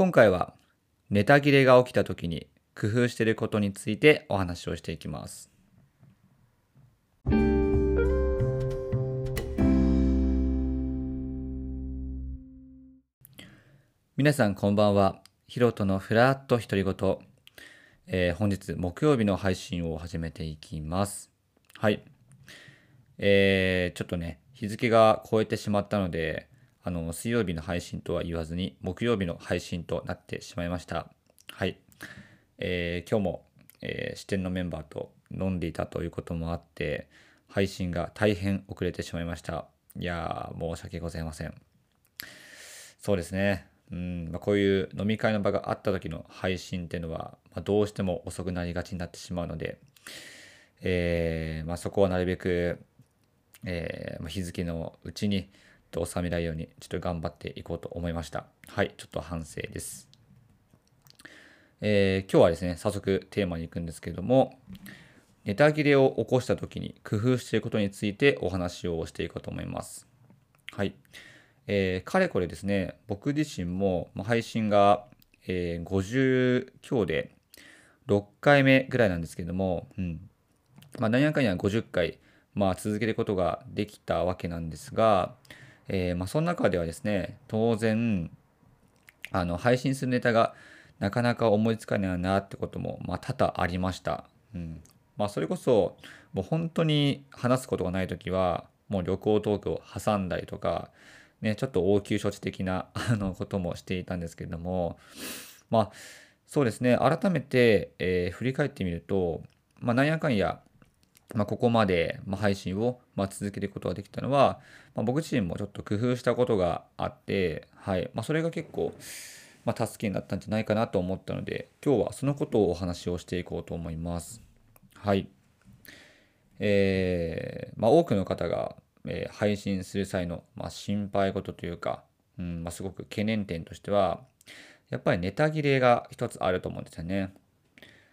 今回はネタ切れが起きた時に工夫していることについてお話をしていきます。皆さんこんばんは。ヒロトのフラット独り言、えー本日木曜日の配信を始めていきます。はい。えーちょっとね、日付が超えてしまったので、あの、水曜日の配信とは言わずに、木曜日の配信となってしまいました。はい。えー今日も、えー支店のメンバーと飲んでいたということもあって、配信が大変遅れてしまいました。いやー、申し訳ございません。そうですね。うんまあ、こういう飲み会の場があった時の配信っていうのは、まあ、どうしても遅くなりがちになってしまうので、えーまあ、そこはなるべく、えーまあ、日付のうちにと収められるようにちょっと頑張っていこうと思いました。はい、ちょっと反省です。えー今日はですね、早速テーマに行くんですけれども、ネタ切れを起こした時に工夫していることについてお話をしていこうと思います。はい。えーかれこれですね、僕自身も配信が、えー50強で6回目ぐらいなんですけども、うん。まあ、何やかんや50回、まあ、続けることができたわけなんですが、えーまあ、その中ではですね、当然、あの、配信するネタがなかなか思いつかないなってことも、まあ、多々ありました。うん。まあ、それこそ、もう本当に話すことがないときは、もう旅行トークを挟んだりとか、ね、ちょっと応急処置的なあのこともしていたんですけれども、まあ、そうですね、改めて、えー振り返ってみると、まあ、なんやかんや、まあ、ここまで、ま、配信を、ま、続けることができたのは、まあ、僕自身もちょっと工夫したことがあって、はいまあ、それが結構、まあ、助けになったんじゃないかなと思ったので、今日はそのことをお話をしていこうと思います。はい。えーまあ、多くの方が、えー配信する際の、まあ、心配事というか、うんまあ、すごく懸念点としては、やっぱりネタ切れが一つあると思うんですよね。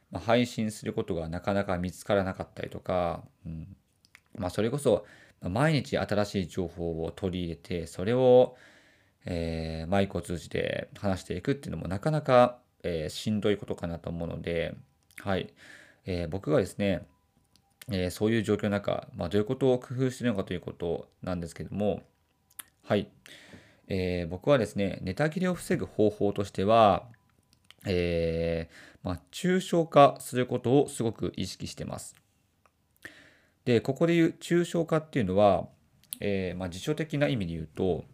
ま、配信することがなかなか見つからなかったりとか、うんまあ、それこそ毎日新しい情報を取り入れてそれを、えーマイクを通じて話していくっていうのもなかなか、えーしんどいことかなと思うので、はいえー僕がですね、えーそういう状況の中、まあ、どういうことを工夫しているのかということなんですけどもはい、えー僕はですねネタ切れを防ぐ方法としてはえーまあ、抽象化することをすごく意識してます。で、ここで言う抽象化っていうのは、えーまあ、辞書的な意味で言うと、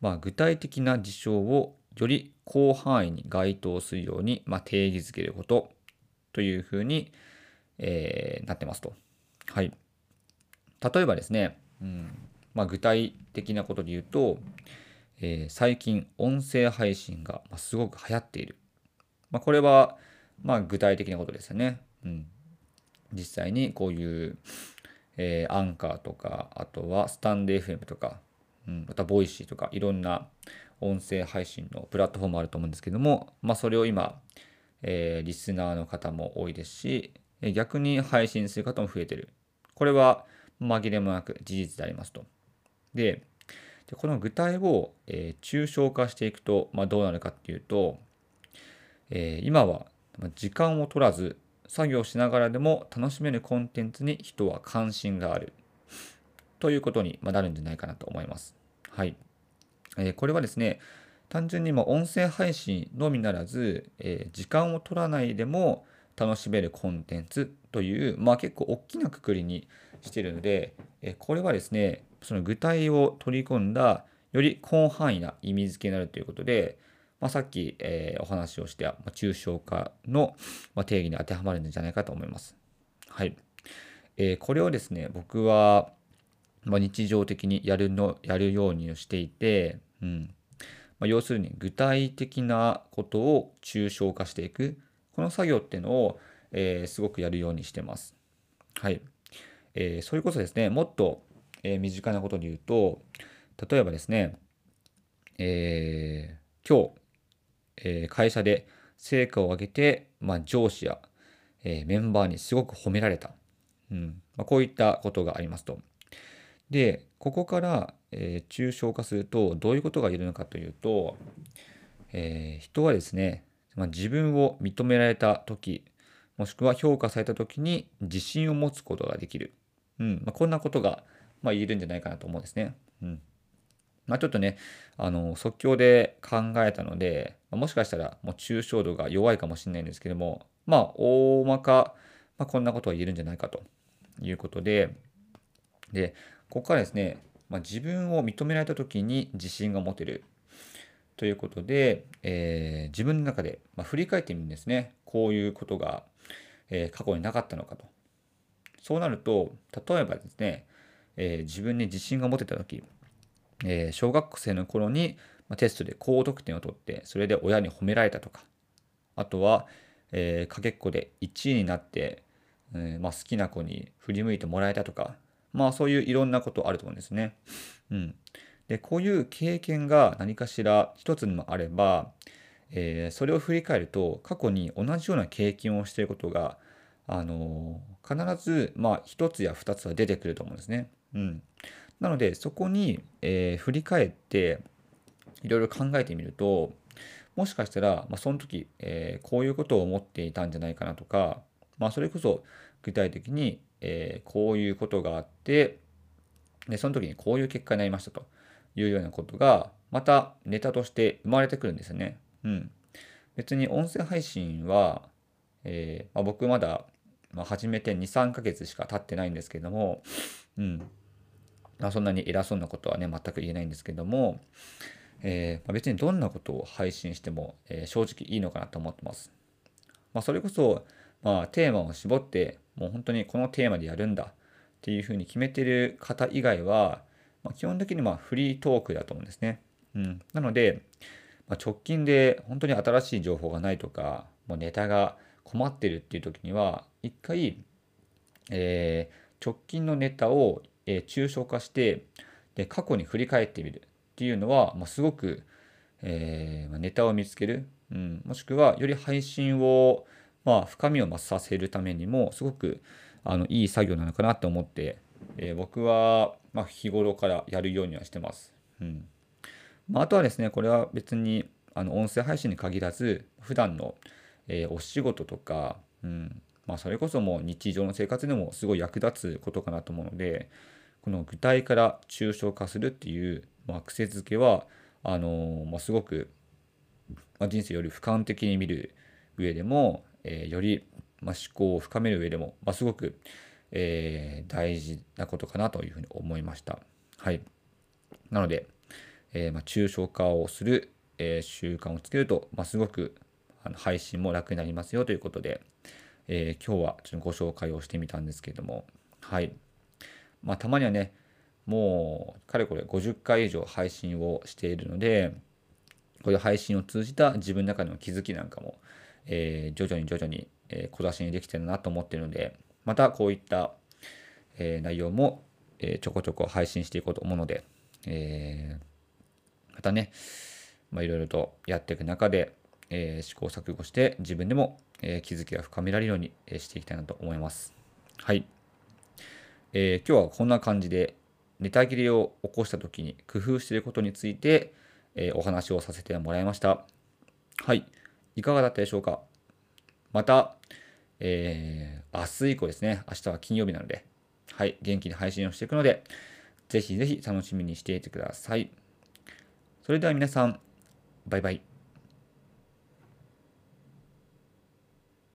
まあ、具体的な事象をより広範囲に該当するように、まあ、定義づけることというふうに、えーなってますと。はい。例えばですね、うんまあ、具体的なことで言うと、えー最近音声配信がすごく流行っている。まあ、これは、まあ、具体的なことですよね。うん、実際にこういう、えーアンカーとか、あとはスタンデー FM とか、うん、また Voicy とか、いろんな音声配信のプラットフォームあると思うんですけども、まあ、それを今、えーリスナーの方も多いですし、逆に配信する方も増えてる。これは紛れもなく事実でありますと。で、でこの具体を、えー抽象化していくと、まあ、どうなるかっていうと、えー今は時間を取らず作業しながらでも楽しめるコンテンツに人は関心があるということにまなるんじゃないかなと思います。はい。えーこれはですね、単純にま音声配信のみならず、えー時間を取らないでも楽しめるコンテンツという、まあ、結構大きなくくりにしているので、えーこれはですね、その具体を取り込んだより広範囲な意味付けになるということで、まあ、さっき、えーお話をした、まあ、抽象化の、まあ、定義に当てはまるんじゃないかと思います。はい。えーこれをですね、僕は、まあ、日常的にやるの、やるようにしていて、うん。まあ、要するに具体的なことを抽象化していく。この作業っていうのを、えーすごくやるようにしてます。はい。えーそれこそですね、もっと、えー身近なことで言うと、例えばですね、えー今日、え会社で成果を上げて、まあ、上司や、えメンバーにすごく褒められた。うんまあ、こういったことがありますと。で、ここから、えー抽象化すると、どういうことが言えるのかというと、えー、人はですね、まあ、自分を認められた時もしくは評価された時に自信を持つことができる、うんまあ、こんなことが、まあ、言えるんじゃないかなと思うんですね。うんまあ、ちょっとねあの即興で考えたので、もしかしたらもう抽象度が弱いかもしれないんですけどもまあ大まか、まあ、こんなことは言えるんじゃないかと。いうことででここからですね、まあ、自分を認められた時に自信が持てる。ということで、えー、自分の中で、ま振り返ってみるんですね。こういうことがえ過去になかったのかと。そうなると、例えばですね、えー、自分に自信が持てた時、えー、小学生の頃に、テストで高得点を取って、それで親に褒められたとか、あとは、えー、かけっこで1位になって、えまあ、好きな子に振り向いてもらえたとか、まあそういういろんなことあると思うんですね。うん。で、こういう経験が何かしら一つにもあれば、えー、それを振り返ると過去に同じような経験をしていることが、あの、必ず、まあ、1つや2つは出てくると思うんですね。うん、なのでそこに、えー、振り返っていろいろ考えてみるともしかしたら、まあ、その時、えこういうことを思っていたんじゃないかなとか、まあ、それこそ具体的に、えこういうことがあってでその時にこういう結果になりましたというようなことがまたネタとして生まれてくるんですよね。うん。別に音声配信は、えー、まあ、僕まだ、まあ、始めて2、3ヶ月しか経ってないんですけども、うん。まあ、そんなに偉そうなことはね、全く言えないんですけども、えー、ま別にどんなことを配信しても、えー、正直いいのかなと思ってます。まあ、それこそ、まあ、テーマを絞って、もう本当にこのテーマでやるんだっていうふうに決めてる方以外は、まあ、基本的にまフリートークだと思うんですね。うん、なので、ま、直近で本当に新しい情報がないとか、もうネタが困ってるっていう時には、一回、えー、直近のネタを、えー、抽象化して、で、過去に振り返ってみるっていうのは、まあ、すごく、えー、ネタを見つける、うん、もしくはより配信を、まあ、深みを増させるためにも、すごくあのいい作業なのかなと思って、えー、僕は、まあ、日頃からやるようにはしてます。うんまあ、あとはですね、これは別にあの音声配信に限らず、普段の、えー、お仕事とか、うんまあ、それこそもう日常の生活でもすごい役立つことかなと思うので、この具体から抽象化するっていう、まあ、癖づけは、あの、まあ、すごく、まあ、人生より俯瞰的に見る上でも、えー、より、まあ、思考を深める上でも、まあ、すごく、えー、大事なことかなというふうに思いました。はい。なので、えー、まあ、抽象化をする、え、習慣をつけると、ま、すごくあの配信も楽になりますよということで、えー、今日はちょっとご紹介をしてみたんですけれども、はい。まあ、たまにはね、もう、かれこれ50回以上配信をしているので、こういう配信を通じた自分の中での気づきなんかも、えー、徐々に徐々に、小出しにできてるなと思ってるので、またこういった、えー、内容も、えちょこちょこ配信していこうと思うので、えーまたね、まあ、いろいろとやっていく中で、え、試行錯誤して自分でも、えー、気づきが深められるように、え、していきたいなと思います。はい。え今日はこんな感じでネタ切れを起こした時に工夫していることについて、えお話をさせてもらいました。はい。いかがだったでしょうか？また、えー、明日以降ですね、明日は金曜日なので、はい、元気に配信をしていくので、ぜひぜひ楽しみにしていてください。それでは皆さん、バイバイ。